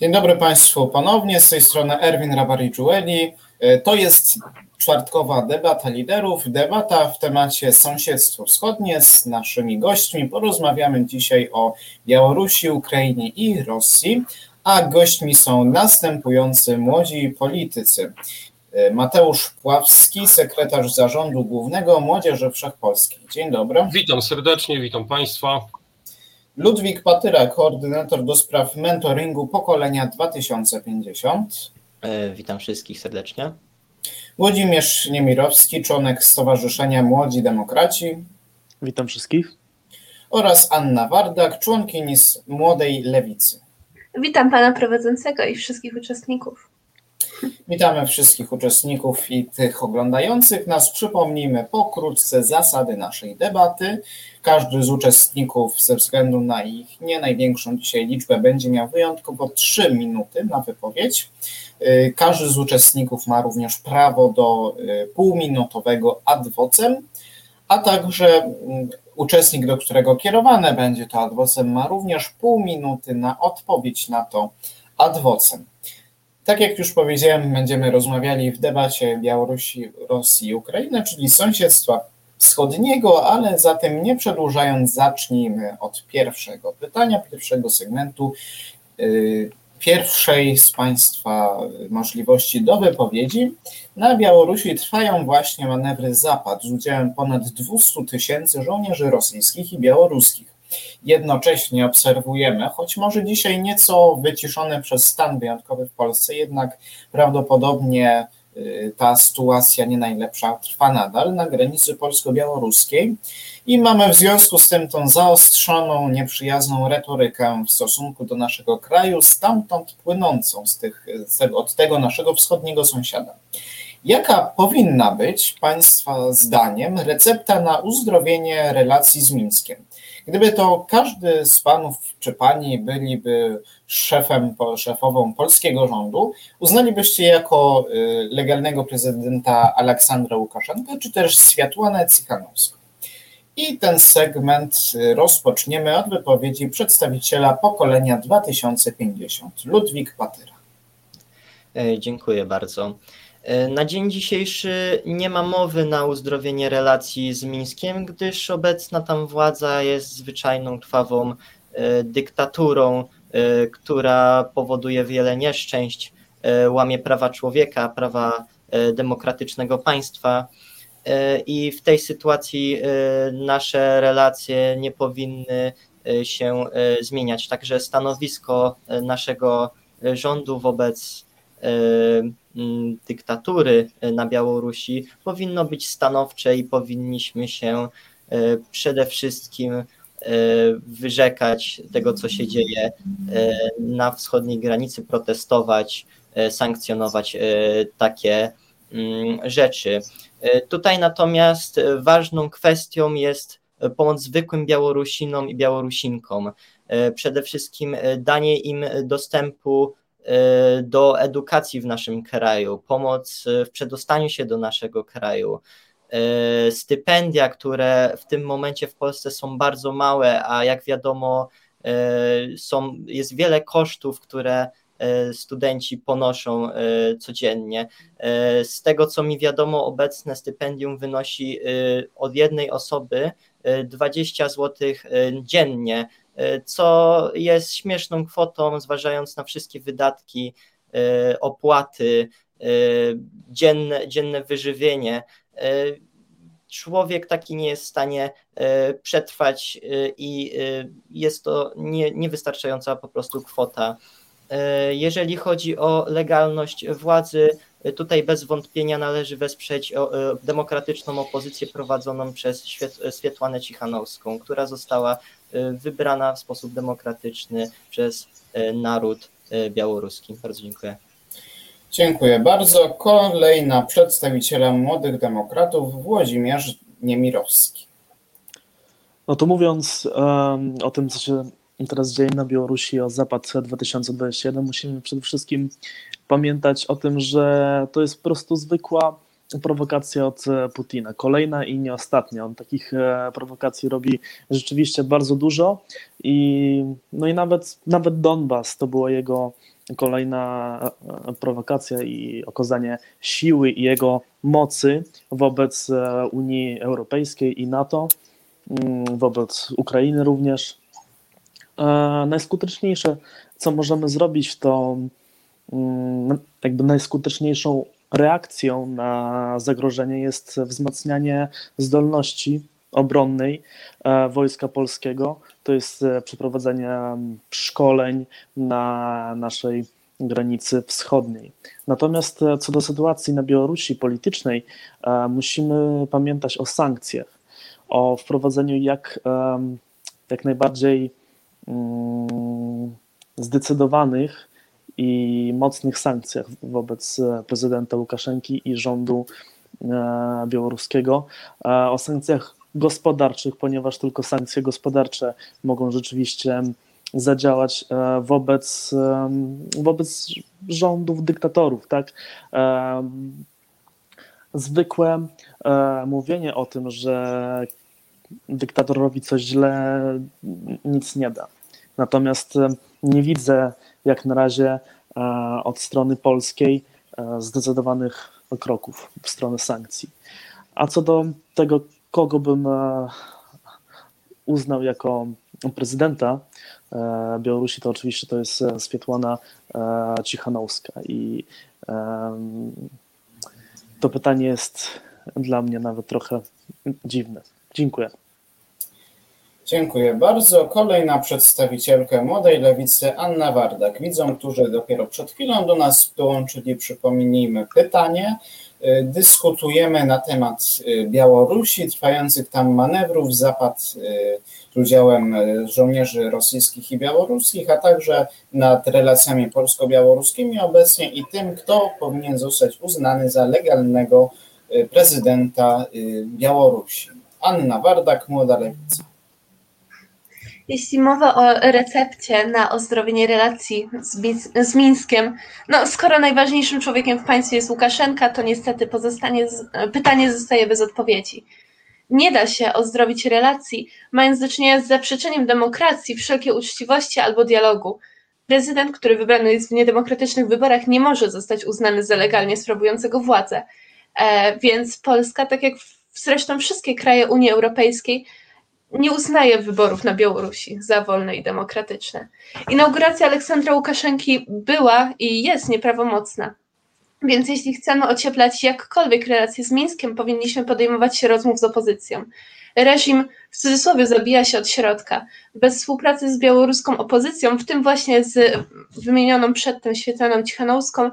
Dzień dobry Państwu ponownie, z tej strony Erwin Rabari-Giueli. To jest czwartkowa debata liderów, debata w temacie sąsiedztwo wschodnie z naszymi gośćmi. Porozmawiamy dzisiaj o Białorusi, Ukrainie i Rosji, a gośćmi są następujący młodzi politycy. Mateusz Pławski, sekretarz Zarządu Głównego Młodzieży Wszechpolskiej. Dzień dobry. Witam serdecznie, witam Państwa. Ludwik Patyra, koordynator do spraw mentoringu pokolenia 2050. Witam wszystkich serdecznie. Włodzimierz Niemirowski, członek Stowarzyszenia Młodzi Demokraci. Witam wszystkich. Oraz Anna Wardak, członkini z Młodej Lewicy. Witam pana prowadzącego i wszystkich uczestników. Witamy wszystkich uczestników i tych oglądających nas. Przypomnijmy pokrótce zasady naszej debaty. Każdy z uczestników, ze względu na ich nie największą dzisiaj liczbę, będzie miał wyjątkowo 3 minuty na wypowiedź. Każdy z uczestników ma również prawo do półminutowego ad vocem, a także uczestnik, do którego kierowane będzie to ad vocem, ma również pół minuty na odpowiedź na to ad vocem. Tak jak już powiedziałem, będziemy rozmawiali w debacie Białorusi, Rosji i Ukrainy, czyli sąsiedztwa wschodniego, ale zatem nie przedłużając, zacznijmy od pierwszego pytania, pierwszego segmentu, pierwszej z Państwa możliwości do wypowiedzi. Na Białorusi trwają właśnie manewry Zapad z udziałem ponad 200 tysięcy żołnierzy rosyjskich i białoruskich. Jednocześnie obserwujemy, choć może dzisiaj nieco wyciszone przez stan wyjątkowy w Polsce, jednak prawdopodobnie ta sytuacja nie najlepsza trwa nadal na granicy polsko-białoruskiej i mamy w związku z tym tą zaostrzoną, nieprzyjazną retorykę w stosunku do naszego kraju, stamtąd płynącą z tych, od tego naszego wschodniego sąsiada. Jaka powinna być Państwa zdaniem recepta na uzdrowienie relacji z Mińskiem? Gdyby to każdy z panów czy pani byliby szefem, szefową polskiego rządu, uznalibyście jako legalnego prezydenta Aleksandra Łukaszenkę, czy też Światłanę Cichanowską? I ten segment rozpoczniemy od wypowiedzi przedstawiciela pokolenia 2050, Ludwik Patyra. Dziękuję bardzo. Na dzień dzisiejszy nie ma mowy na uzdrowienie relacji z Mińskiem, gdyż obecna tam władza jest zwyczajną, krwawą dyktaturą, która powoduje wiele nieszczęść, łamie prawa człowieka, prawa demokratycznego państwa. I w tej sytuacji nasze relacje nie powinny się zmieniać. Także stanowisko naszego rządu wobec dyktatury na Białorusi powinno być stanowcze i powinniśmy się przede wszystkim wyrzekać tego, co się dzieje na wschodniej granicy, protestować, sankcjonować takie rzeczy. Tutaj natomiast ważną kwestią jest pomoc zwykłym Białorusinom i Białorusinkom. Przede wszystkim danie im dostępu do edukacji w naszym kraju, pomoc w przedostaniu się do naszego kraju, stypendia, które w tym momencie w Polsce są bardzo małe, a jak wiadomo, są, jest wiele kosztów, które studenci ponoszą codziennie. Z tego, co mi wiadomo, obecne stypendium wynosi od jednej osoby 20 zł dziennie, co jest śmieszną kwotą, zważając na wszystkie wydatki, opłaty, dzienne, dzienne wyżywienie. Człowiek taki nie jest w stanie przetrwać i jest to nie, niewystarczająca po prostu kwota. Jeżeli chodzi o legalność władzy, tutaj bez wątpienia należy wesprzeć demokratyczną opozycję prowadzoną przez Swietłanę Cichanowską, która została wybrana w sposób demokratyczny przez naród białoruski. Bardzo dziękuję. Dziękuję bardzo. Kolejna przedstawiciela Młodych Demokratów, Włodzimierz Niemirowski. No to mówiąc um, o tym, co się teraz dzieje na Białorusi, o Zapad 2021, musimy przede wszystkim pamiętać o tym, że to jest po prostu zwykła prowokacja od Putina. Kolejna i nie ostatnia. On takich prowokacji robi rzeczywiście bardzo dużo i no i nawet, nawet Donbas to była jego kolejna prowokacja i okazanie siły i jego mocy wobec Unii Europejskiej i NATO, mm, wobec Ukrainy również. Najskuteczniejsze, co możemy zrobić, to mm, jakby najskuteczniejszą reakcją na zagrożenie jest wzmacnianie zdolności obronnej e, Wojska Polskiego, to jest e, przeprowadzenie szkoleń na naszej granicy wschodniej. Natomiast e, co do sytuacji na Białorusi politycznej, musimy pamiętać o sankcjach, o wprowadzeniu jak, jak najbardziej mm, zdecydowanych i mocnych sankcjach wobec prezydenta Łukaszenki i rządu białoruskiego, o sankcjach gospodarczych, ponieważ tylko sankcje gospodarcze mogą rzeczywiście zadziałać e, wobec, wobec rządów dyktatorów, tak? Zwykłe e, mówienie o tym, że dyktator robi coś źle, nic nie da. Natomiast nie widzę jak na razie e, od strony polskiej zdecydowanych kroków w stronę sankcji. A co do tego, kogo bym e, uznał jako prezydenta e, Białorusi, to oczywiście to jest e, Swietłana Cichanowska i to pytanie jest dla mnie nawet trochę dziwne. Dziękuję. Dziękuję bardzo. Kolejna przedstawicielka Młodej Lewicy, Anna Wardak. Widzą, którzy dopiero przed chwilą do nas dołączyli, przypomnijmy pytanie. Y, dyskutujemy na temat y, Białorusi, trwających tam manewrów, zapad y, z udziałem żołnierzy rosyjskich i białoruskich, a także nad relacjami polsko-białoruskimi obecnie i tym, kto powinien zostać uznany za legalnego prezydenta Białorusi. Anna Wardak, Młoda Lewica. Jeśli mowa o recepcie na ozdrowienie relacji z, z Mińskiem, no skoro najważniejszym człowiekiem w państwie jest Łukaszenka, to niestety pozostanie, pytanie zostaje bez odpowiedzi. Nie da się ozdrowić relacji, mając do czynienia z zaprzeczeniem demokracji, wszelkiej uczciwości albo dialogu. Prezydent, który wybrany jest w niedemokratycznych wyborach, nie może zostać uznany za legalnie sprawującego władzę. E, więc Polska, tak jak zresztą wszystkie kraje Unii Europejskiej, nie uznaje wyborów na Białorusi za wolne i demokratyczne. Inauguracja Aleksandra Łukaszenki była i jest nieprawomocna. Więc jeśli chcemy ocieplać jakkolwiek relacje z Mińskiem, powinniśmy podejmować się rozmów z opozycją. Reżim w cudzysłowie zabija się od środka. Bez współpracy z białoruską opozycją, w tym właśnie z wymienioną przedtem Świetlaną Cichanowską,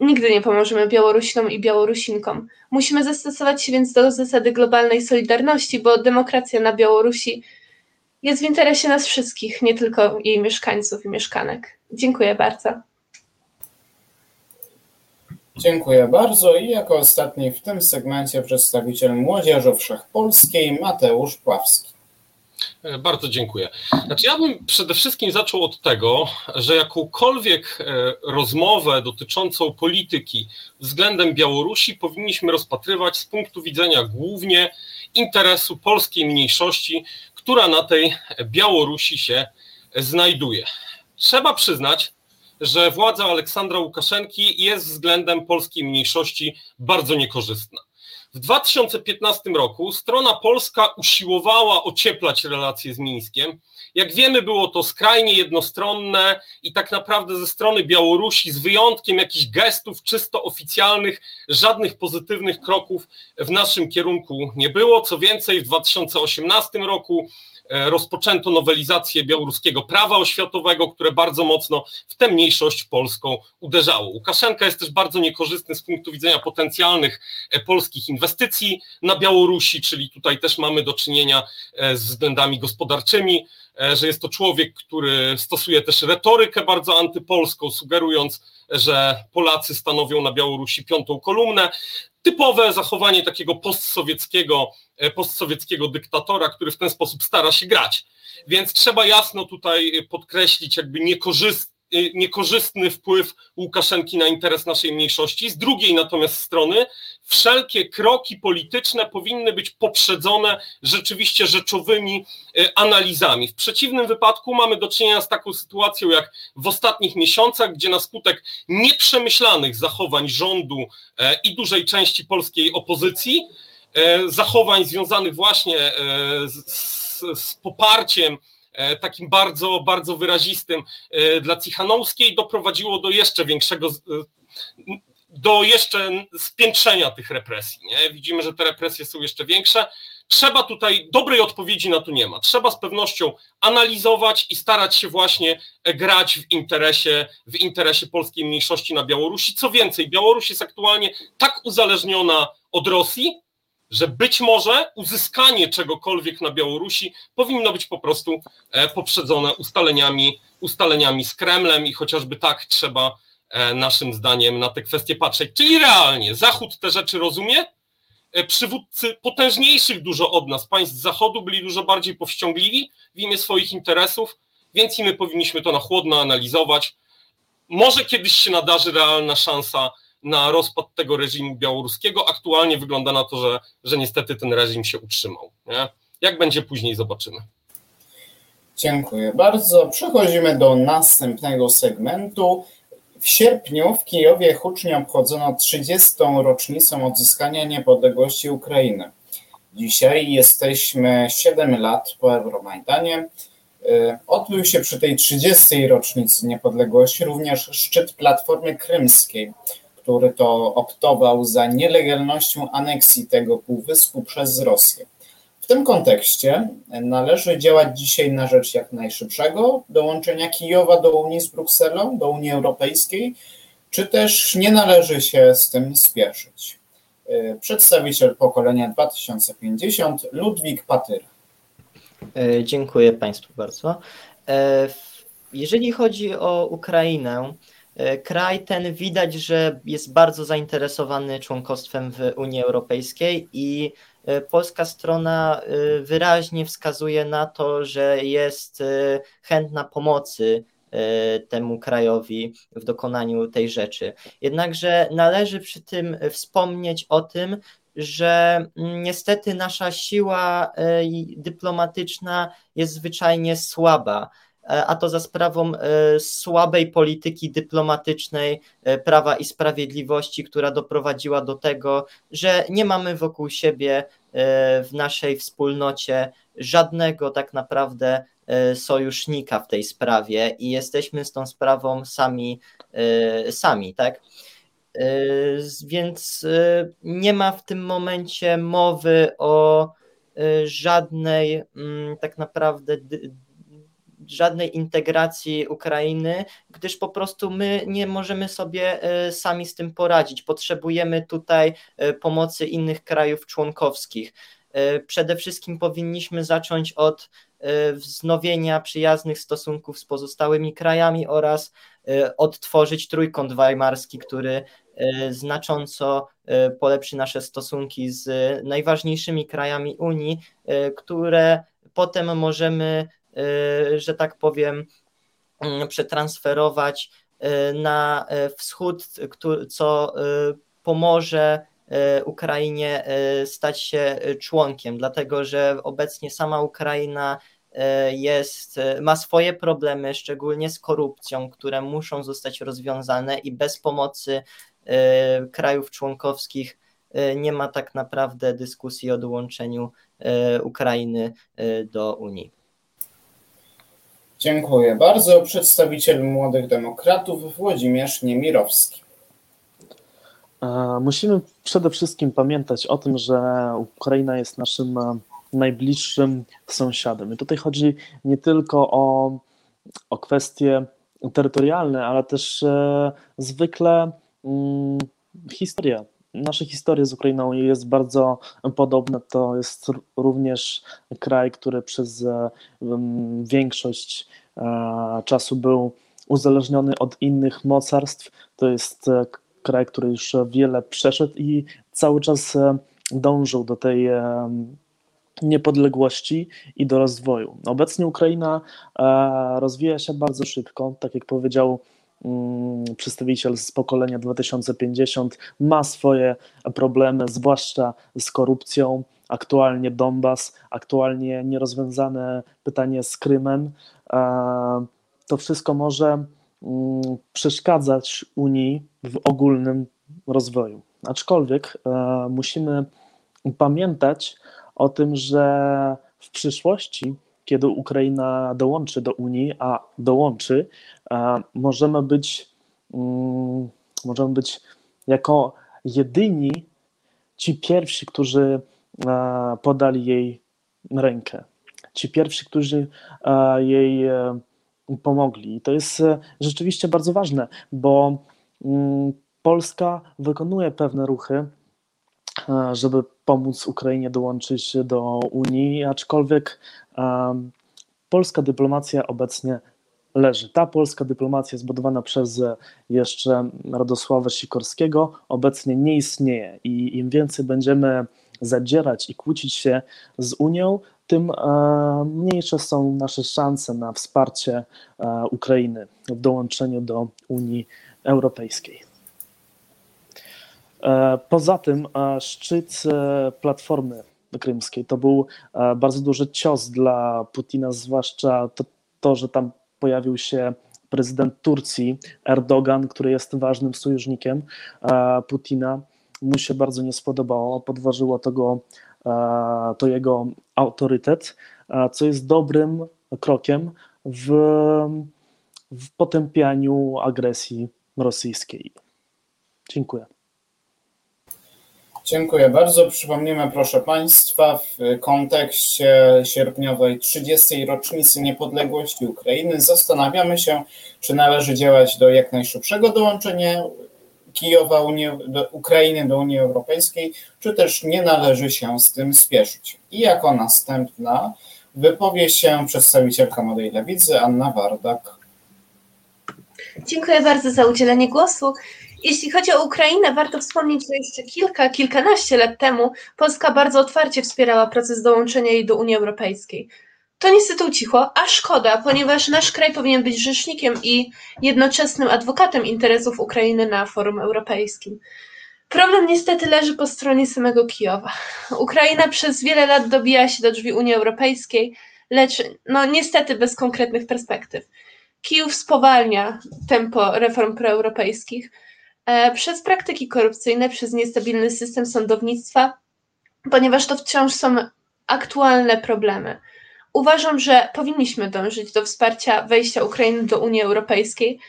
Nigdy nie pomożemy Białorusinom i Białorusinkom. Musimy zastosować się więc do zasady globalnej solidarności, bo demokracja na Białorusi jest w interesie nas wszystkich, nie tylko jej mieszkańców i mieszkanek. Dziękuję bardzo. Dziękuję bardzo i jako ostatni w tym segmencie przedstawiciel Młodzieży Wszechpolskiej Mateusz Pławski. E, bardzo dziękuję. Znaczy, ja bym przede wszystkim zaczął od tego, że jakąkolwiek e, rozmowę dotyczącą polityki względem Białorusi powinniśmy rozpatrywać z punktu widzenia głównie interesu polskiej mniejszości, która na tej Białorusi się znajduje. Trzeba przyznać, że władza Aleksandra Łukaszenki jest względem polskiej mniejszości bardzo niekorzystna. W 2015 roku strona polska usiłowała ocieplać relacje z Mińskiem. Jak wiemy, było to skrajnie jednostronne i tak naprawdę ze strony Białorusi, z wyjątkiem jakichś gestów czysto oficjalnych, żadnych pozytywnych kroków w naszym kierunku nie było. Co więcej, w 2018 roku rozpoczęto nowelizację białoruskiego prawa oświatowego, które bardzo mocno w tę mniejszość polską uderzało. Łukaszenka jest też bardzo niekorzystny z punktu widzenia potencjalnych e, polskich inwestycji na Białorusi, czyli tutaj też mamy do czynienia e, z względami gospodarczymi, że jest to człowiek, który stosuje też retorykę bardzo antypolską, sugerując, że Polacy stanowią na Białorusi piątą kolumnę typowe zachowanie takiego postsowieckiego, e, postsowieckiego dyktatora, który w ten sposób stara się grać. Więc trzeba jasno tutaj podkreślić jakby niekorzystne niekorzystny wpływ Łukaszenki na interes naszej mniejszości. Z drugiej natomiast strony wszelkie kroki polityczne powinny być poprzedzone rzeczywiście rzeczowymi y, analizami. W przeciwnym wypadku mamy do czynienia z taką sytuacją jak w ostatnich miesiącach, gdzie na skutek nieprzemyślanych zachowań rządu e, i dużej części polskiej opozycji, e, zachowań związanych właśnie e, z, z poparciem takim bardzo, bardzo wyrazistym e, dla Cichanowskiej doprowadziło do jeszcze większego, e, do jeszcze spiętrzenia tych represji. Nie? Widzimy, że te represje są jeszcze większe. Trzeba tutaj, dobrej odpowiedzi na to nie ma. Trzeba z pewnością analizować i starać się właśnie grać w interesie, w interesie polskiej mniejszości na Białorusi. Co więcej, Białoruś jest aktualnie tak uzależniona od Rosji, że być może uzyskanie czegokolwiek na Białorusi powinno być po prostu e, poprzedzone ustaleniami, ustaleniami z Kremlem i chociażby tak trzeba e, naszym zdaniem na te kwestie patrzeć. Czyli realnie Zachód te rzeczy rozumie, e, przywódcy potężniejszych dużo od nas, państw Zachodu byli dużo bardziej powściągliwi w imię swoich interesów, więc i my powinniśmy to na chłodno analizować. Może kiedyś się nadarzy realna szansa na rozpad tego reżimu białoruskiego. Aktualnie wygląda na to, że, że niestety ten reżim się utrzymał. Nie? Jak będzie później, zobaczymy. Dziękuję bardzo. Przechodzimy do następnego segmentu. W sierpniu w Kijowie hucznie obchodzono 30. rocznicę odzyskania niepodległości Ukrainy. Dzisiaj jesteśmy 7 lat po Euromajdanie. Y, odbył się przy tej 30. rocznicy niepodległości również szczyt Platformy Krymskiej, który to optował za nielegalnością aneksji tego półwyspu przez Rosję. W tym kontekście należy działać dzisiaj na rzecz jak najszybszego dołączenia Kijowa do Unii z Brukselą, do Unii Europejskiej, czy też nie należy się z tym spieszyć. Przedstawiciel pokolenia 2050 Ludwik Patyr. E, dziękuję Państwu bardzo. E, jeżeli chodzi o Ukrainę, E, kraj ten widać, że jest bardzo zainteresowany członkostwem w Unii Europejskiej i e, polska strona e, wyraźnie wskazuje na to, że jest chętna pomocy temu krajowi w dokonaniu tej rzeczy. Jednakże należy przy tym wspomnieć o tym, że niestety nasza siła dyplomatyczna jest zwyczajnie słaba. E, a to za sprawą e, słabej polityki dyplomatycznej e, Prawa i Sprawiedliwości, która doprowadziła do tego, że nie mamy wokół siebie w naszej wspólnocie żadnego tak naprawdę sojusznika w tej sprawie i jesteśmy z tą sprawą sami, sami, tak? Więc nie ma w tym momencie mowy o żadnej mm, tak naprawdę żadnej integracji Ukrainy, gdyż po prostu my nie możemy sobie e, sami z tym poradzić. Potrzebujemy tutaj e, pomocy innych krajów członkowskich. E, przede wszystkim powinniśmy zacząć od wznowienia przyjaznych stosunków z pozostałymi krajami oraz odtworzyć trójkąt weimarski, który znacząco polepszy nasze stosunki z najważniejszymi krajami Unii, które potem możemy że tak powiem, mm, przetransferować y, na y, wschód, co pomoże Ukrainie stać się członkiem, dlatego że obecnie sama Ukraina jest, ma swoje problemy, szczególnie z korupcją, które muszą zostać rozwiązane i bez pomocy krajów członkowskich nie ma tak naprawdę dyskusji o dołączeniu Ukrainy do Unii. Dziękuję bardzo. Przedstawiciel Młodych Demokratów Włodzimierz Niemirowski. E, musimy przede wszystkim pamiętać o tym, że Ukraina jest naszym e, najbliższym sąsiadem. I tutaj chodzi nie tylko o, o kwestie terytorialne, ale też e, zwykle mm, historia. Nasze historie z Ukrainą jest bardzo podobne. To jest również kraj, który przez większość E, czasu był uzależniony od innych mocarstw. To jest e, kraj, który już wiele przeszedł i cały czas e, dążył do tej niepodległości i do rozwoju. Obecnie Ukraina rozwija się bardzo szybko, tak jak powiedział przedstawiciel z pokolenia 2050, ma swoje problemy, zwłaszcza z korupcją. Aktualnie Donbas, aktualnie nierozwiązane pytanie z Krymem. To wszystko może mm, przeszkadzać Unii w ogólnym rozwoju. Aczkolwiek musimy pamiętać o tym, że w przyszłości, kiedy Ukraina dołączy do Unii, a dołączy, możemy być, mm, możemy być jako jedyni ci pierwsi, którzy podali jej rękę. Ci pierwsi, którzy jej e, pomogli. I to jest e, rzeczywiście bardzo ważne, bo mm, Polska wykonuje pewne ruchy, żeby pomóc Ukrainie dołączyć do Unii, aczkolwiek polska dyplomacja obecnie leży. Ta polska dyplomacja zbudowana przez jeszcze Radosława Sikorskiego obecnie nie istnieje i im więcej będziemy zadzierać i kłócić się z Unią, tym mniejsze są nasze szanse na wsparcie Ukrainy w dołączeniu do Unii Europejskiej. E, poza tym e, szczyt e, Platformy Krymskiej to był bardzo duży cios dla Putina, zwłaszcza to, to że tam pojawił się prezydent Turcji Erdogan, który jest ważnym sojusznikiem Putina. Mu się bardzo nie spodobało, podważyło tego, to jego autorytet, co jest dobrym krokiem w, w potępianiu agresji rosyjskiej. Dziękuję. Dziękuję bardzo. Przypomnimy, proszę Państwa, w kontekście sierpniowej 30. rocznicy niepodległości Ukrainy zastanawiamy się, czy należy działać do jak najszybszego dołączenia Kijowa Unii, do Ukrainy do Unii Europejskiej, czy też nie należy się z tym spieszyć. I jako następna wypowie się przedstawicielka Młodej Lewicy Anna Wardak. Dziękuję bardzo za udzielenie głosu. Jeśli chodzi o Ukrainę, warto wspomnieć, że jeszcze kilka, kilkanaście lat temu Polska bardzo otwarcie wspierała proces dołączenia jej do Unii Europejskiej. To niestety ucichło, a szkoda, ponieważ nasz kraj powinien być rzecznikiem i jednoczesnym adwokatem interesów Ukrainy na forum europejskim. Problem niestety leży po stronie samego Kijowa. Ukraina przez wiele lat dobija się do drzwi Unii Europejskiej, lecz no niestety bez konkretnych perspektyw. Kijów spowalnia tempo reform proeuropejskich, przez praktyki korupcyjne, przez niestabilny system sądownictwa, ponieważ to wciąż są aktualne problemy. Uważam, że powinniśmy dążyć do wsparcia wejścia Ukrainy do Unii Europejskiej.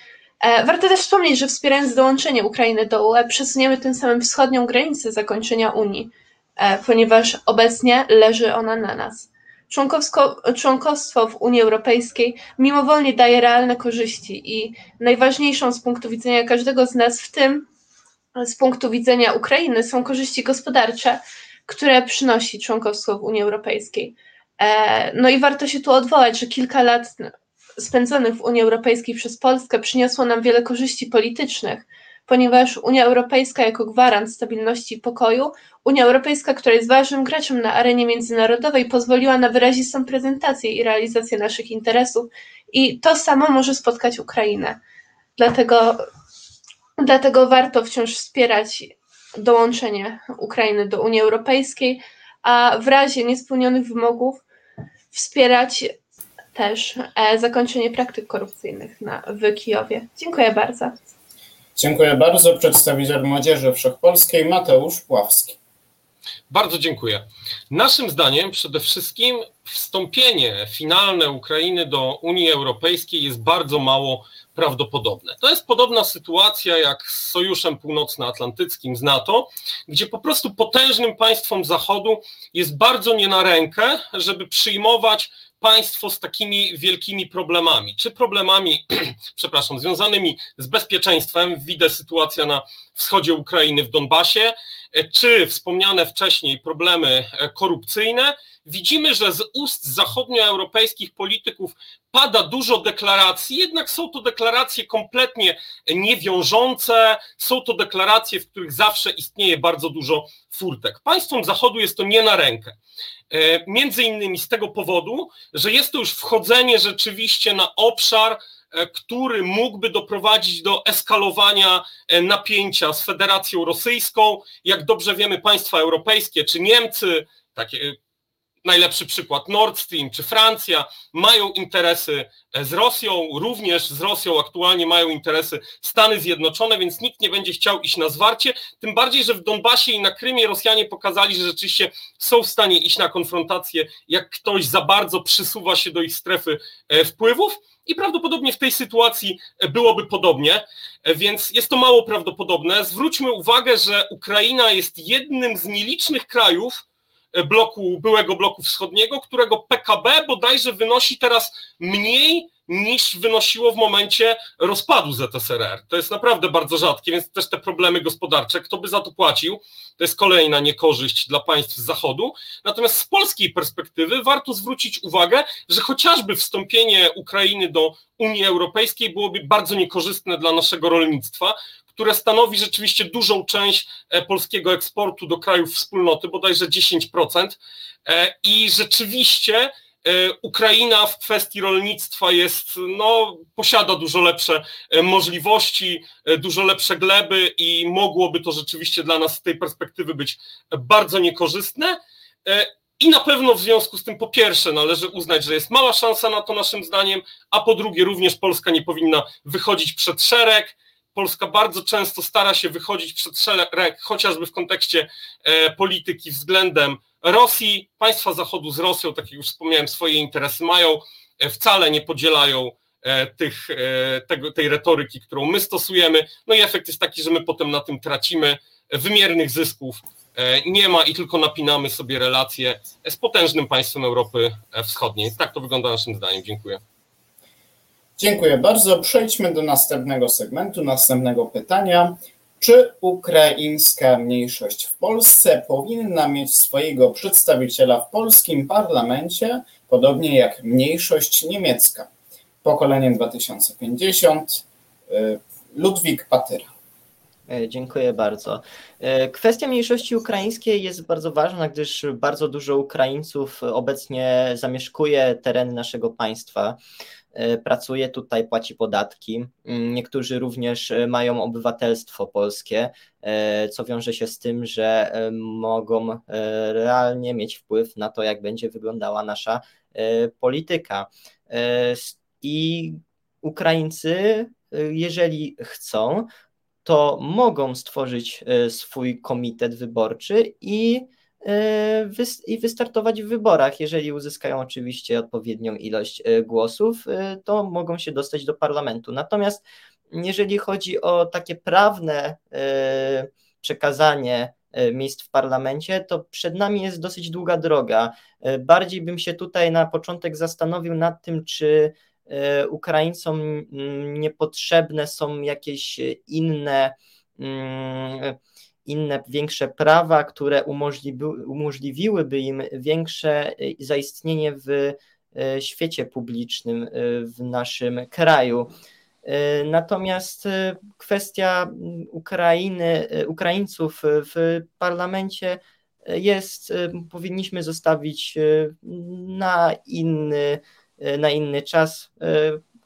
E, warto też wspomnieć, że wspierając dołączenie Ukrainy do UE, przesuniemy tym samym wschodnią granicę zakończenia Unii, e, ponieważ obecnie leży ona na nas. Członkostwo w Unii Europejskiej mimowolnie daje realne korzyści i najważniejszą z punktu widzenia każdego z nas, w tym z punktu widzenia Ukrainy, są korzyści gospodarcze, które przynosi członkostwo w Unii Europejskiej. E, no i warto się tu odwołać, że kilka lat spędzonych w Unii Europejskiej przez Polskę przyniosło nam wiele korzyści politycznych, ponieważ Unia Europejska jako gwarant stabilności i pokoju, Unia Europejska, która jest ważnym graczem na arenie międzynarodowej, pozwoliła na wyrazistą prezentację i realizację naszych interesów i to samo może spotkać Ukrainę. Dlatego, dlatego warto wciąż wspierać dołączenie Ukrainy do Unii Europejskiej, a w razie niespełnionych wymogów wspierać też e, zakończenie praktyk korupcyjnych na, w Kijowie. Dziękuję bardzo. Dziękuję bardzo. Przedstawiciel Młodzieży Wszechpolskiej Mateusz Pławski. Bardzo dziękuję. Naszym zdaniem przede wszystkim wstąpienie finalne Ukrainy do Unii Europejskiej jest bardzo mało prawdopodobne. To jest podobna sytuacja jak z Sojuszem Północnoatlantyckim z NATO, gdzie po prostu potężnym państwom Zachodu jest bardzo nie na rękę, żeby przyjmować państwo z takimi wielkimi problemami, czy problemami, przepraszam, związanymi z bezpieczeństwem, widzę sytuacja na wschodzie Ukrainy w Donbasie, czy wspomniane wcześniej problemy korupcyjne, widzimy, że z ust zachodnioeuropejskich polityków pada dużo deklaracji, jednak są to deklaracje kompletnie niewiążące, są to deklaracje, w których zawsze istnieje bardzo dużo furtek. Państwom Zachodu jest to nie na rękę. E, między innymi z tego powodu, że jest to już wchodzenie rzeczywiście na obszar, e, który mógłby doprowadzić do eskalowania e, napięcia z Federacją Rosyjską. Jak dobrze wiemy, państwa europejskie czy Niemcy, takie najlepszy przykład Nord Stream czy Francja mają interesy z Rosją, również z Rosją aktualnie mają interesy Stany Zjednoczone, więc nikt nie będzie chciał iść na zwarcie, tym bardziej, że w Donbasie i na Krymie Rosjanie pokazali, że rzeczywiście są w stanie iść na konfrontację, jak ktoś za bardzo przysuwa się do ich strefy e, wpływów. I prawdopodobnie w tej sytuacji byłoby podobnie, e, więc jest to mało prawdopodobne. Zwróćmy uwagę, że Ukraina jest jednym z nielicznych krajów, bloku, byłego bloku wschodniego, którego PKB bodajże wynosi teraz mniej niż wynosiło w momencie rozpadu ZSRR. To jest naprawdę bardzo rzadkie, więc też te problemy gospodarcze, kto by za to płacił, to jest kolejna niekorzyść dla państw z Zachodu. Natomiast z polskiej perspektywy warto zwrócić uwagę, że chociażby wstąpienie Ukrainy do Unii Europejskiej byłoby bardzo niekorzystne dla naszego rolnictwa, które stanowi rzeczywiście dużą część e, polskiego eksportu do krajów wspólnoty, bodajże 10%. E, I rzeczywiście e, Ukraina w kwestii rolnictwa jest, no, posiada dużo lepsze możliwości, dużo lepsze gleby i mogłoby to rzeczywiście dla nas z tej perspektywy być bardzo niekorzystne. I na pewno w związku z tym, po pierwsze, należy uznać, że jest mała szansa na to naszym zdaniem, a po drugie, również Polska nie powinna wychodzić przed szereg Polska bardzo często stara się wychodzić przed szereg, chociażby w kontekście e, polityki względem Rosji. Państwa Zachodu z Rosją, tak jak już wspomniałem, swoje interesy mają, e, wcale nie podzielają e, tych, tego, tej retoryki, którą my stosujemy. No i efekt jest taki, że my potem na tym tracimy wymiernych zysków. Nie ma i tylko napinamy sobie relacje z potężnym państwem Europy Wschodniej. Tak to wygląda naszym zdaniem. Dziękuję. Dziękuję bardzo. Przejdźmy do następnego segmentu, następnego pytania. Czy ukraińska mniejszość w Polsce powinna mieć swojego przedstawiciela w polskim parlamencie, podobnie jak mniejszość niemiecka? Pokolenie 2050, y, Ludwik Patyra. E, dziękuję bardzo. E, kwestia mniejszości ukraińskiej jest bardzo ważna, gdyż bardzo dużo Ukraińców obecnie zamieszkuje tereny naszego państwa. E, pracuje tutaj, płaci podatki. Mm, niektórzy również e, mają obywatelstwo polskie, e, co wiąże się z tym, że mogą realnie mieć wpływ na to, jak będzie wyglądała nasza polityka. I Ukraińcy, jeżeli chcą, to mogą stworzyć swój komitet wyborczy i i wystartować w wyborach. Jeżeli uzyskają oczywiście odpowiednią ilość e, głosów, e, to mogą się dostać do parlamentu. Natomiast jeżeli chodzi o takie prawne przekazanie miejsc w parlamencie, to przed nami jest dosyć długa droga. Bardziej bym się tutaj na początek zastanowił nad tym, czy Ukraińcom niepotrzebne są jakieś inne mm, inne większe prawa, które umożliwiłyby im większe y, zaistnienie w y, świecie publicznym y, w naszym kraju. Natomiast kwestia Ukrainy, Ukraińców w parlamencie jest, powinniśmy zostawić na inny, na inny czas,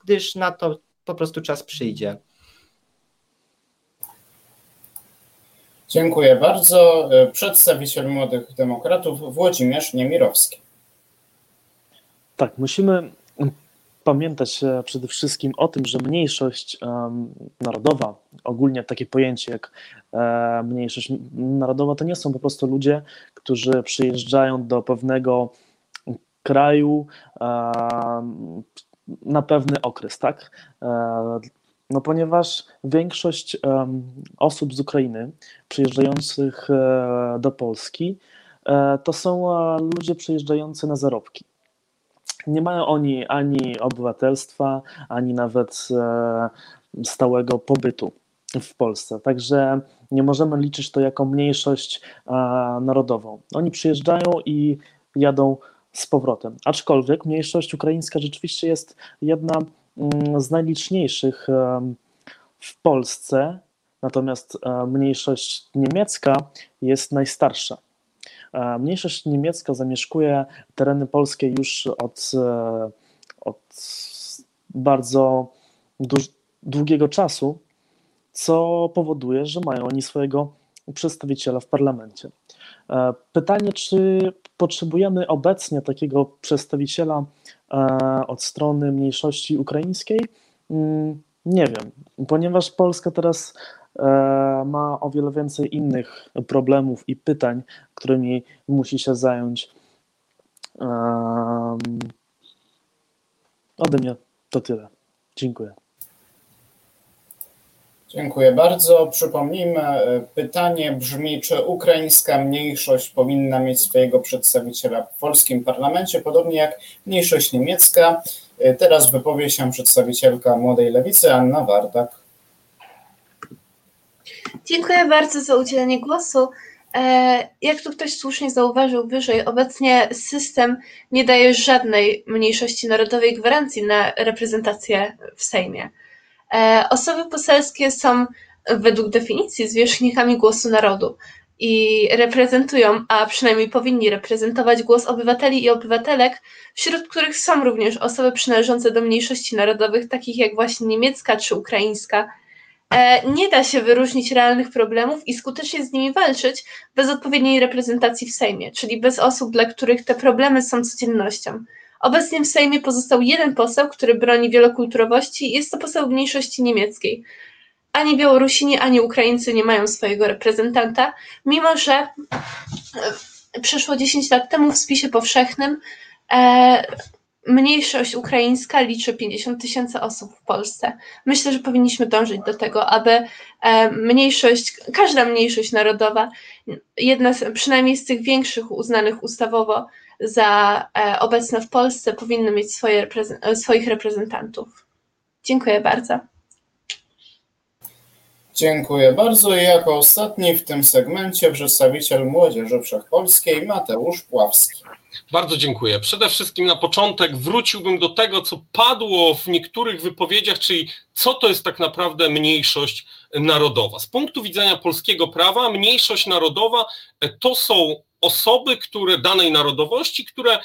gdyż na to po prostu czas przyjdzie. Dziękuję bardzo. E, przedstawiciel Młodych Demokratów Włodzimierz Niemirowski. Tak, musimy pamiętać e, przede wszystkim o tym, że mniejszość narodowa, ogólnie takie pojęcie jak e, mniejszość narodowa, to nie są po prostu ludzie, którzy przyjeżdżają do pewnego kraju na pewny okres, tak? No ponieważ większość osób z Ukrainy przyjeżdżających e, do Polski e, to są e, ludzie przyjeżdżający na zarobki. Nie mają oni ani obywatelstwa, ani nawet stałego pobytu w Polsce. Także nie możemy liczyć to jako mniejszość narodową. Oni przyjeżdżają i jadą z powrotem. Aczkolwiek mniejszość ukraińska rzeczywiście jest jedna z najliczniejszych w Polsce, natomiast mniejszość niemiecka jest najstarsza. Mniejszość niemiecka zamieszkuje tereny polskie już od, od bardzo długiego czasu, co powoduje, że mają oni swojego przedstawiciela w parlamencie. E, pytanie, czy potrzebujemy obecnie takiego przedstawiciela e, od strony mniejszości ukraińskiej? Mm, nie wiem, ponieważ Polska teraz e, ma o wiele więcej innych problemów i pytań, którymi musi się zająć. Ode mnie to tyle. Dziękuję. Dziękuję bardzo. Przypomnijmy, e, pytanie brzmi, czy ukraińska mniejszość powinna mieć swojego przedstawiciela w polskim parlamencie, podobnie jak mniejszość niemiecka. E, teraz wypowie się przedstawicielka Młodej Lewicy, Anna Wardak. Dziękuję bardzo za udzielenie głosu. E, jak tu ktoś słusznie zauważył wyżej, obecnie system nie daje żadnej mniejszości narodowej gwarancji na reprezentację w Sejmie. E, osoby poselskie są według definicji zwierzchnikami głosu narodu i reprezentują, a przynajmniej powinni reprezentować głos obywateli i obywatelek, wśród których są również osoby przynależące do mniejszości narodowych, takich jak właśnie niemiecka czy ukraińska. E, nie da się wyróżnić realnych problemów i skutecznie z nimi walczyć bez odpowiedniej reprezentacji w Sejmie, czyli bez osób, dla których te problemy są codziennością. Obecnie w Sejmie pozostał jeden poseł, który broni wielokulturowości. Jest to poseł mniejszości niemieckiej. Ani Białorusini, ani Ukraińcy nie mają swojego reprezentanta, mimo że e, przeszło 10 lat temu w spisie powszechnym e, mniejszość ukraińska liczy 50 tysięcy osób w Polsce. Myślę, że powinniśmy dążyć do tego, aby e, mniejszość, każda mniejszość narodowa, jedna z, przynajmniej z tych większych uznanych ustawowo, za e, obecne w Polsce powinny mieć swoje, e, swoich reprezentantów. Dziękuję bardzo. Dziękuję bardzo. I jako ostatni w tym segmencie przedstawiciel Młodzieży Wszechpolskiej Mateusz Pławski. Bardzo dziękuję. Przede wszystkim na początek wróciłbym do tego, co padło w niektórych wypowiedziach, czyli co to jest tak naprawdę mniejszość narodowa. Z punktu widzenia polskiego prawa, mniejszość narodowa to są osoby, które danej narodowości, które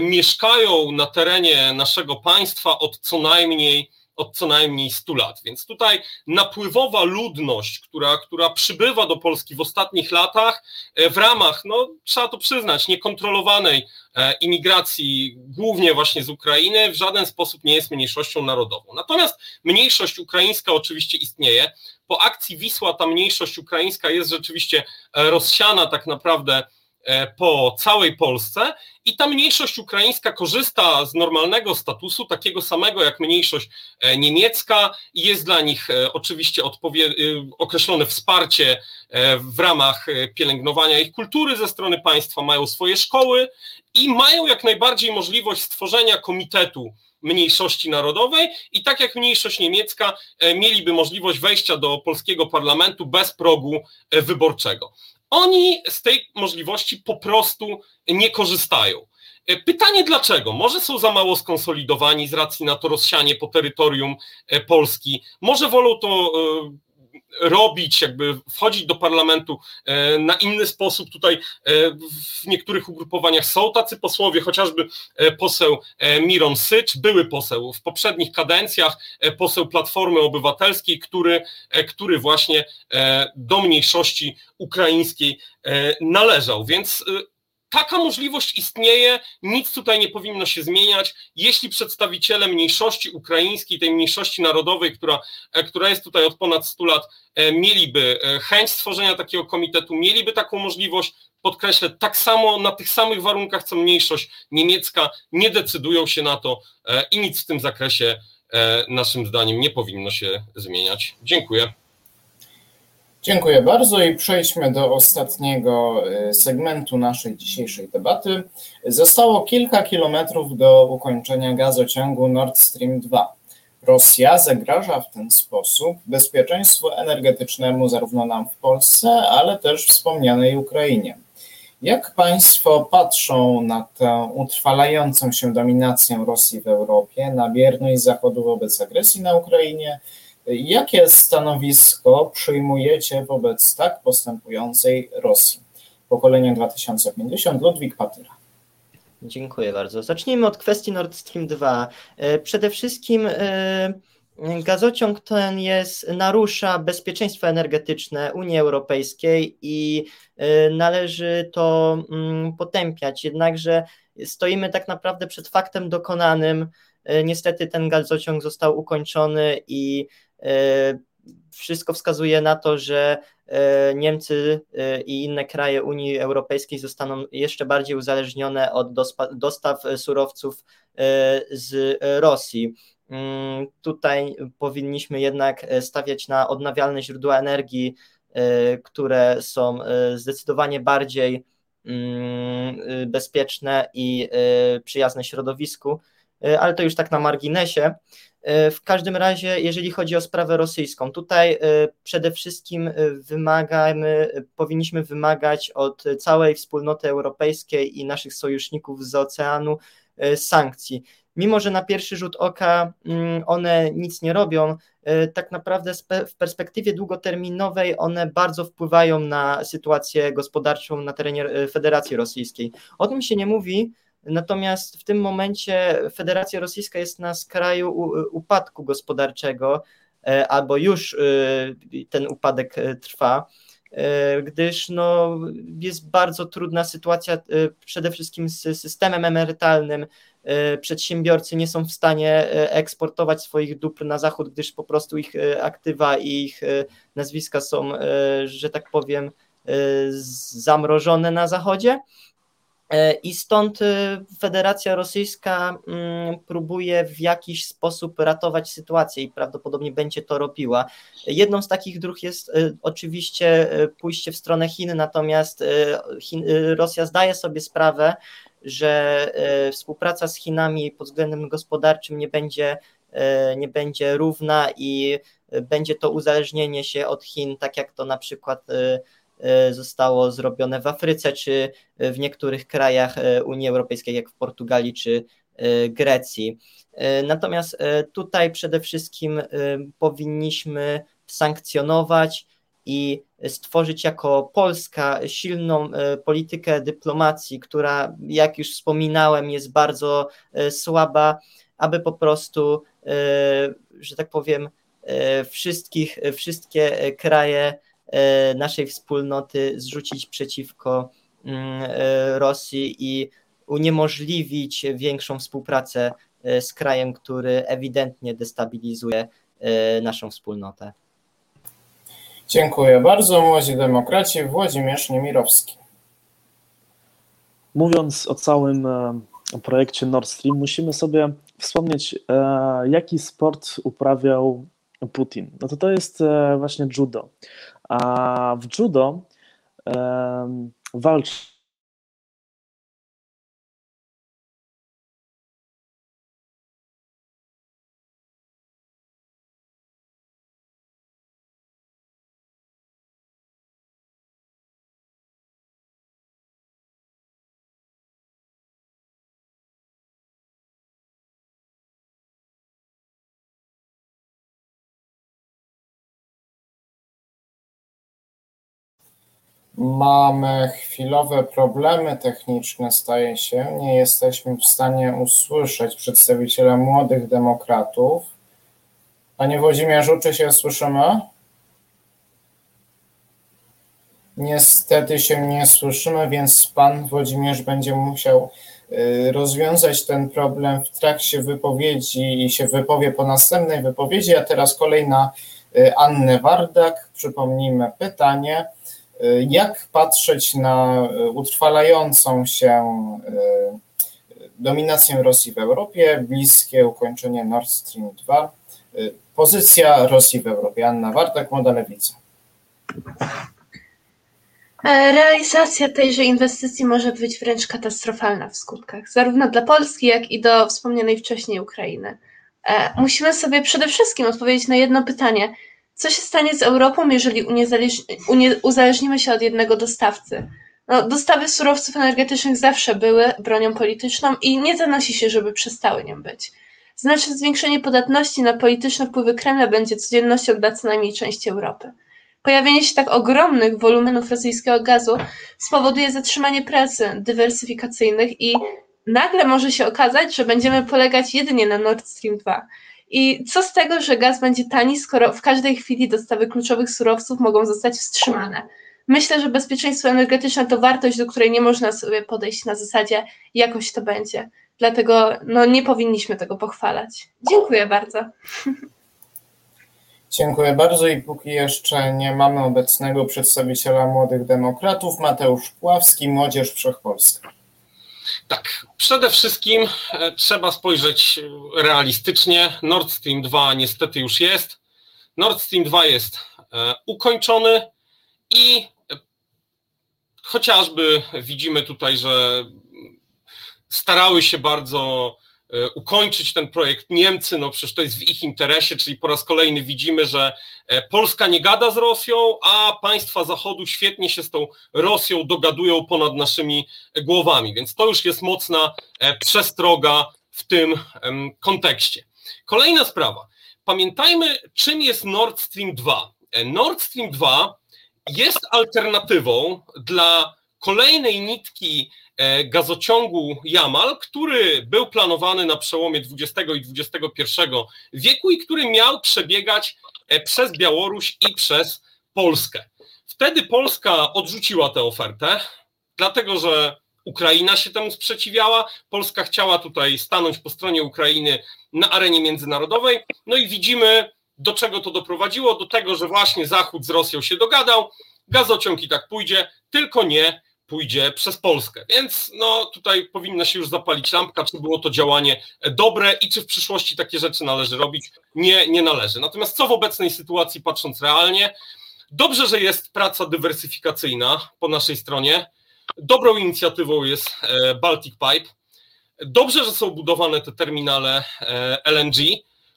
mieszkają na terenie naszego państwa od co najmniej od co najmniej 100 lat. Więc tutaj napływowa ludność, która, która przybywa do Polski w ostatnich latach e, w ramach, no trzeba to przyznać, niekontrolowanej e, imigracji, głównie właśnie z Ukrainy, w żaden sposób nie jest mniejszością narodową. Natomiast mniejszość ukraińska oczywiście istnieje. Po akcji Wisła ta mniejszość ukraińska jest rzeczywiście e, rozsiana tak naprawdę E, po całej Polsce i ta mniejszość ukraińska korzysta z normalnego statusu, takiego samego jak mniejszość e, niemiecka i jest dla nich e, oczywiście określone wsparcie w ramach pielęgnowania ich kultury ze strony państwa, mają swoje szkoły i mają jak najbardziej możliwość stworzenia komitetu mniejszości narodowej i tak jak mniejszość niemiecka mieliby możliwość wejścia do polskiego parlamentu bez progu wyborczego. Oni z tej możliwości po prostu nie korzystają. E, pytanie dlaczego? Może są za mało skonsolidowani z racji na to rozsianie po terytorium e, Polski, może wolą to e, robić, jakby wchodzić do parlamentu na inny sposób. Tutaj w niektórych ugrupowaniach są tacy posłowie, chociażby poseł Miron Sycz, były poseł w poprzednich kadencjach, poseł Platformy Obywatelskiej, który, który właśnie do mniejszości ukraińskiej należał. Więc Taka możliwość istnieje, nic tutaj nie powinno się zmieniać. Jeśli przedstawiciele mniejszości ukraińskiej, tej mniejszości narodowej, która, e, która jest tutaj od ponad 100 lat, e, mieliby e, chęć stworzenia takiego komitetu, mieliby taką możliwość, podkreślę, tak samo na tych samych warunkach co mniejszość niemiecka, nie decydują się na to i nic w tym zakresie naszym zdaniem nie powinno się zmieniać. Dziękuję. Dziękuję bardzo i przejdźmy do ostatniego y, segmentu naszej dzisiejszej debaty. Zostało kilka kilometrów do ukończenia gazociągu Nord Stream 2. Rosja zagraża w ten sposób bezpieczeństwu energetycznemu zarówno nam w Polsce, ale też wspomnianej Ukrainie. Jak Państwo patrzą na tę utrwalającą się dominację Rosji w Europie, na bierność Zachodu wobec agresji na Ukrainie? Jakie stanowisko przyjmujecie wobec tak postępującej Rosji? Pokolenie 2050, Ludwik Patyra. Dziękuję bardzo. Zacznijmy od kwestii Nord Stream 2. E, przede wszystkim e, gazociąg ten jest, narusza bezpieczeństwo energetyczne Unii Europejskiej i e, należy to mm, potępiać. Jednakże stoimy tak naprawdę przed faktem dokonanym. Niestety ten gazociąg został ukończony i wszystko wskazuje na to, że e, Niemcy e, i inne kraje Unii Europejskiej zostaną jeszcze bardziej uzależnione od dostaw surowców e, z Rosji. Mm, tutaj powinniśmy jednak stawiać na odnawialne źródła energii, które są zdecydowanie bardziej mm, bezpieczne i przyjazne środowisku, ale to już tak na marginesie. E, w każdym razie, jeżeli chodzi o sprawę rosyjską, tutaj e, przede wszystkim e, wymagamy, powinniśmy wymagać od całej wspólnoty europejskiej i naszych sojuszników z oceanu sankcji. Mimo, że na pierwszy rzut oka mm, one nic nie robią, tak naprawdę w perspektywie długoterminowej one bardzo wpływają na sytuację gospodarczą na terenie Federacji Rosyjskiej. O tym się nie mówi, Natomiast w tym momencie Federacja Rosyjska jest na skraju upadku gospodarczego, e, albo już e, ten upadek e, trwa, gdyż no, jest bardzo trudna sytuacja przede wszystkim z systemem emerytalnym. Przedsiębiorcy nie są w stanie eksportować swoich dóbr na zachód, gdyż po prostu ich aktywa i ich nazwiska są, że tak powiem, zamrożone na zachodzie. E, I stąd e, Federacja Rosyjska mm, próbuje w jakiś sposób ratować sytuację i prawdopodobnie będzie to robiła. Jedną z takich dróg jest e, oczywiście pójście w stronę Chin, natomiast Chin, Rosja zdaje sobie sprawę, że współpraca z Chinami pod względem gospodarczym nie będzie, nie będzie równa i będzie to uzależnienie się od Chin, tak jak to na przykład zostało zrobione w Afryce, czy w niektórych krajach e, Unii Europejskiej, jak w Portugalii czy e, Grecji. Natomiast tutaj przede wszystkim powinniśmy sankcjonować i stworzyć jako Polska silną politykę dyplomacji, która, jak już wspominałem, jest bardzo słaba, aby po prostu, że tak powiem, wszystkich, wszystkie kraje E, naszej wspólnoty zrzucić przeciwko mm, e, Rosji i uniemożliwić większą współpracę e, z krajem, który ewidentnie destabilizuje naszą wspólnotę. Dziękuję bardzo. Młodzi Demokraci, Włodzimierz Niemirowski. Mówiąc o całym projekcie Nord Stream, musimy sobie wspomnieć, jaki sport uprawiał Putin. No to to jest właśnie judo. A w judo walczy Mamy chwilowe problemy techniczne, staje się. Nie jesteśmy w stanie usłyszeć przedstawiciela młodych demokratów. Panie Włodzimierzu, czy się słyszymy? Niestety się nie słyszymy, więc pan Włodzimierz będzie musiał y, rozwiązać ten problem w trakcie wypowiedzi i się wypowie po następnej wypowiedzi. A teraz kolejna y, Annę Wardak. Przypomnijmy pytanie. Jak patrzeć na e, utrwalającą się e, dominację Rosji w Europie, bliskie ukończenie Nord Stream 2, e, pozycja Rosji w Europie. Anna Wartek, Młoda Lewica. Realizacja tejże inwestycji może być wręcz katastrofalna w skutkach, zarówno dla Polski, jak i do wspomnianej wcześniej Ukrainy. Musimy sobie przede wszystkim odpowiedzieć na jedno pytanie – co się stanie z Europą, jeżeli uzależnimy się od jednego dostawcy? No, dostawy surowców energetycznych zawsze były bronią polityczną i nie zanosi się, żeby przestały nią być. Znaczne zwiększenie podatności na polityczne wpływy Kremla będzie codziennością dla co najmniej części Europy. Pojawienie się tak ogromnych wolumenów rosyjskiego gazu spowoduje zatrzymanie prac dywersyfikacyjnych i nagle może się okazać, że będziemy polegać jedynie na Nord Stream 2. I co z tego, że gaz będzie tani, skoro w każdej chwili dostawy kluczowych surowców mogą zostać wstrzymane? Myślę, że bezpieczeństwo energetyczne to wartość, do której nie można sobie podejść na zasadzie jakoś to będzie. Dlatego no, nie powinniśmy tego pochwalać. Dziękuję bardzo. Dziękuję bardzo i póki jeszcze nie mamy obecnego przedstawiciela Młodych Demokratów, Mateusz Pławski, Młodzież Wszechpolska. Tak, przede wszystkim e, trzeba spojrzeć realistycznie. Nord Stream 2 niestety już jest. Nord Stream 2 jest e, ukończony i e, chociażby widzimy tutaj, że starały się bardzo ukończyć ten projekt Niemcy, no przecież to jest w ich interesie, czyli po raz kolejny widzimy, że e, Polska nie gada z Rosją, a państwa Zachodu świetnie się z tą Rosją dogadują ponad naszymi głowami, więc to już jest mocna e, przestroga w tym kontekście. Kolejna sprawa. Pamiętajmy, czym jest Nord Stream 2. Nord Stream 2 jest alternatywą dla kolejnej nitki E, gazociągu Jamal, który był planowany na przełomie XX i XXI wieku i który miał przebiegać e, przez Białoruś i przez Polskę. Wtedy Polska odrzuciła tę ofertę, dlatego że Ukraina się temu sprzeciwiała. Polska chciała tutaj stanąć po stronie Ukrainy na arenie międzynarodowej. No i widzimy, do czego to doprowadziło. Do tego, że właśnie Zachód z Rosją się dogadał, gazociąg i tak pójdzie, tylko nie pójdzie przez Polskę. Więc no, tutaj powinna się już zapalić lampka, czy było to działanie dobre i czy w przyszłości takie rzeczy należy robić. Nie, nie należy. Natomiast co w obecnej sytuacji, patrząc realnie, dobrze, że jest praca dywersyfikacyjna po naszej stronie. Dobrą inicjatywą jest e, Baltic Pipe. Dobrze, że są budowane te terminale e, LNG.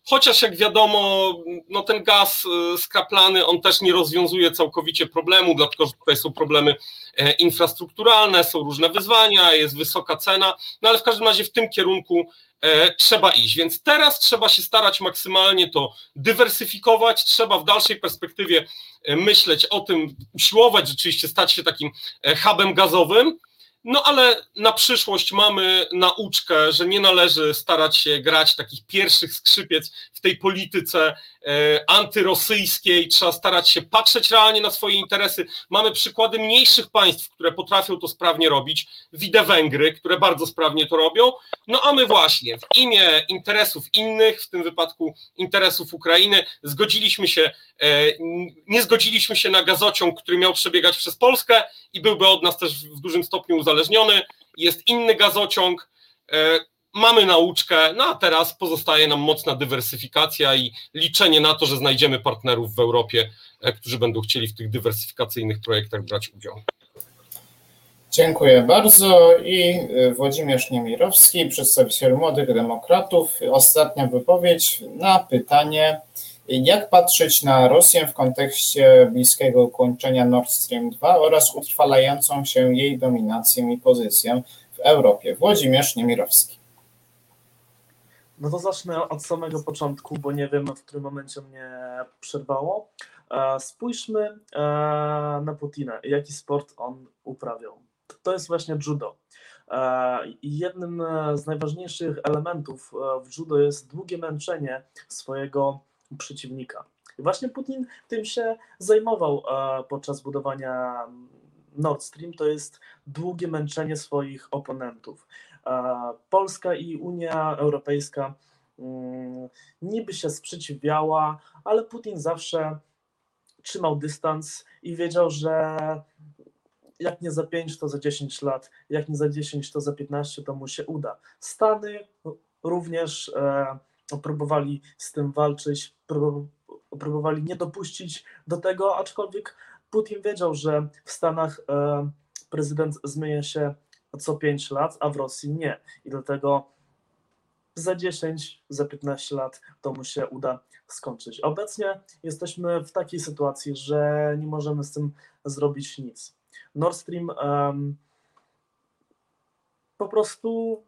Chociaż jak wiadomo, no ten gaz y, skraplany, on też nie rozwiązuje całkowicie problemu, dlatego że tutaj są problemy e, infrastrukturalne, są różne wyzwania, jest wysoka cena, no ale w każdym razie w tym kierunku e, trzeba iść. Więc teraz trzeba się starać maksymalnie to dywersyfikować, trzeba w dalszej perspektywie e, myśleć o tym, usiłować rzeczywiście stać się takim hubem gazowym, no ale na przyszłość mamy nauczkę, że nie należy starać się grać takich pierwszych skrzypiec w tej polityce e, antyrosyjskiej, trzeba starać się patrzeć realnie na swoje interesy. Mamy przykłady mniejszych państw, które potrafią to sprawnie robić. Widzę Węgry, które bardzo sprawnie to robią. No a my właśnie w imię interesów innych, w tym wypadku interesów Ukrainy, zgodziliśmy się, e, nie zgodziliśmy się na gazociąg, który miał przebiegać przez Polskę i byłby od nas też w dużym stopniu uzależniony. Jest inny gazociąg e, mamy nauczkę, no a teraz pozostaje nam mocna dywersyfikacja i liczenie na to, że znajdziemy partnerów w Europie, e, którzy będą chcieli w tych dywersyfikacyjnych projektach brać udział. Dziękuję bardzo i e, Włodzimierz Niemirowski, przedstawiciel Młodych Demokratów. Ostatnia wypowiedź na pytanie, jak patrzeć na Rosję w kontekście bliskiego ukończenia Nord Stream 2 oraz utrwalającą się jej dominację i pozycję w Europie. Włodzimierz Niemirowski. No to zacznę od samego początku, bo nie wiem, w którym momencie mnie przerwało. E, spójrzmy e, na Putina, jaki sport on uprawiał. To jest właśnie judo. E, jednym z najważniejszych elementów w judo jest długie męczenie swojego przeciwnika. I właśnie Putin tym się zajmował podczas budowania Nord Stream, to jest długie męczenie swoich oponentów. Polska i Unia Europejska mm, niby się sprzeciwiała, ale Putin zawsze trzymał dystans i wiedział, że jak nie za 5, to za 10 lat, jak nie za 10, to za 15, to mu się uda. Stany również e, próbowali z tym walczyć, próbowali nie dopuścić do tego, aczkolwiek Putin wiedział, że w Stanach e, prezydent zmienia się co 5 lat, a w Rosji nie. I dlatego za 10, za 15 lat to mu się uda skończyć. Obecnie jesteśmy w takiej sytuacji, że nie możemy z tym zrobić nic. Nord Stream um, po prostu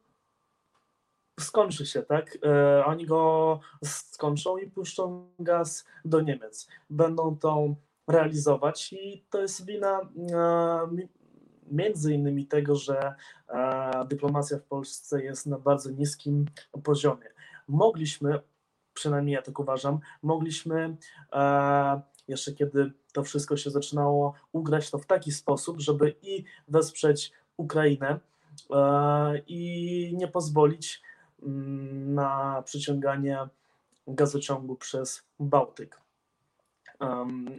skończy się, tak? E, oni go skończą i puszczą gaz do Niemiec. Będą to realizować i to jest wina e, między innymi tego, że e, dyplomacja w Polsce jest na bardzo niskim poziomie. Mogliśmy, przynajmniej ja tak uważam, mogliśmy jeszcze kiedy to wszystko się zaczynało ugrać, to w taki sposób, żeby i wesprzeć Ukrainę i nie pozwolić na przyciąganie gazociągu przez Bałtyk.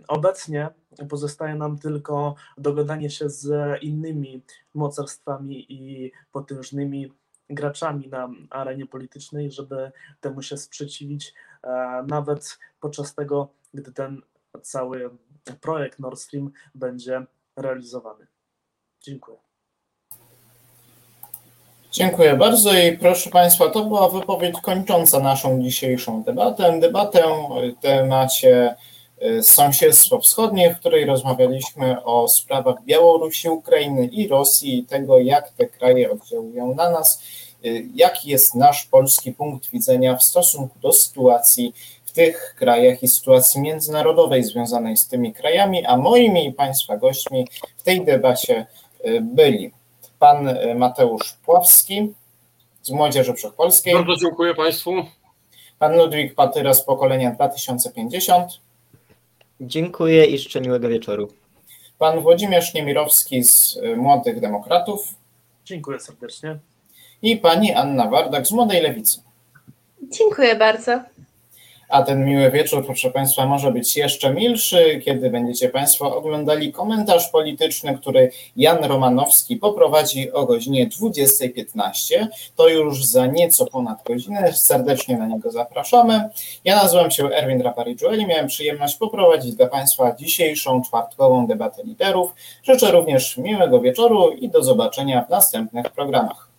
Obecnie pozostaje nam tylko dogadanie się z innymi mocarstwami i potężnymi graczami na arenie politycznej, żeby temu się sprzeciwić, e, nawet podczas tego, gdy ten cały projekt Nord Stream będzie realizowany. Dziękuję. Dziękuję bardzo i proszę Państwa, to była wypowiedź kończąca naszą dzisiejszą debatę. Debatę w temacie Y, sąsiedztwo wschodnie, w której rozmawialiśmy o sprawach Białorusi, Ukrainy i Rosji i tego, jak te kraje oddziałują na nas, y, jaki jest nasz polski punkt widzenia w stosunku do sytuacji w tych krajach i sytuacji międzynarodowej związanej z tymi krajami, a moimi i Państwa gośćmi w tej debacie y, byli pan Mateusz Pławski z Młodzieży Wszechpolskiej. Bardzo dziękuję Państwu. Pan Ludwik Patyra z pokolenia 2050. Dziękuję i życzę miłego wieczoru. Pan Włodzimierz Niemirowski z y, Młodych Demokratów. Dziękuję serdecznie. I pani Anna Wardak z Młodej Lewicy. Dziękuję bardzo. A ten miły wieczór, proszę Państwa, może być jeszcze milszy, kiedy będziecie Państwo oglądali komentarz polityczny, który Jan Romanowski poprowadzi o godzinie 20.15. To już za nieco ponad godzinę. Serdecznie na niego zapraszamy. Ja nazywam się Erwin Rapari-Joeli. Miałem przyjemność poprowadzić dla Państwa dzisiejszą czwartkową debatę liderów. Życzę również miłego wieczoru i do zobaczenia w następnych programach.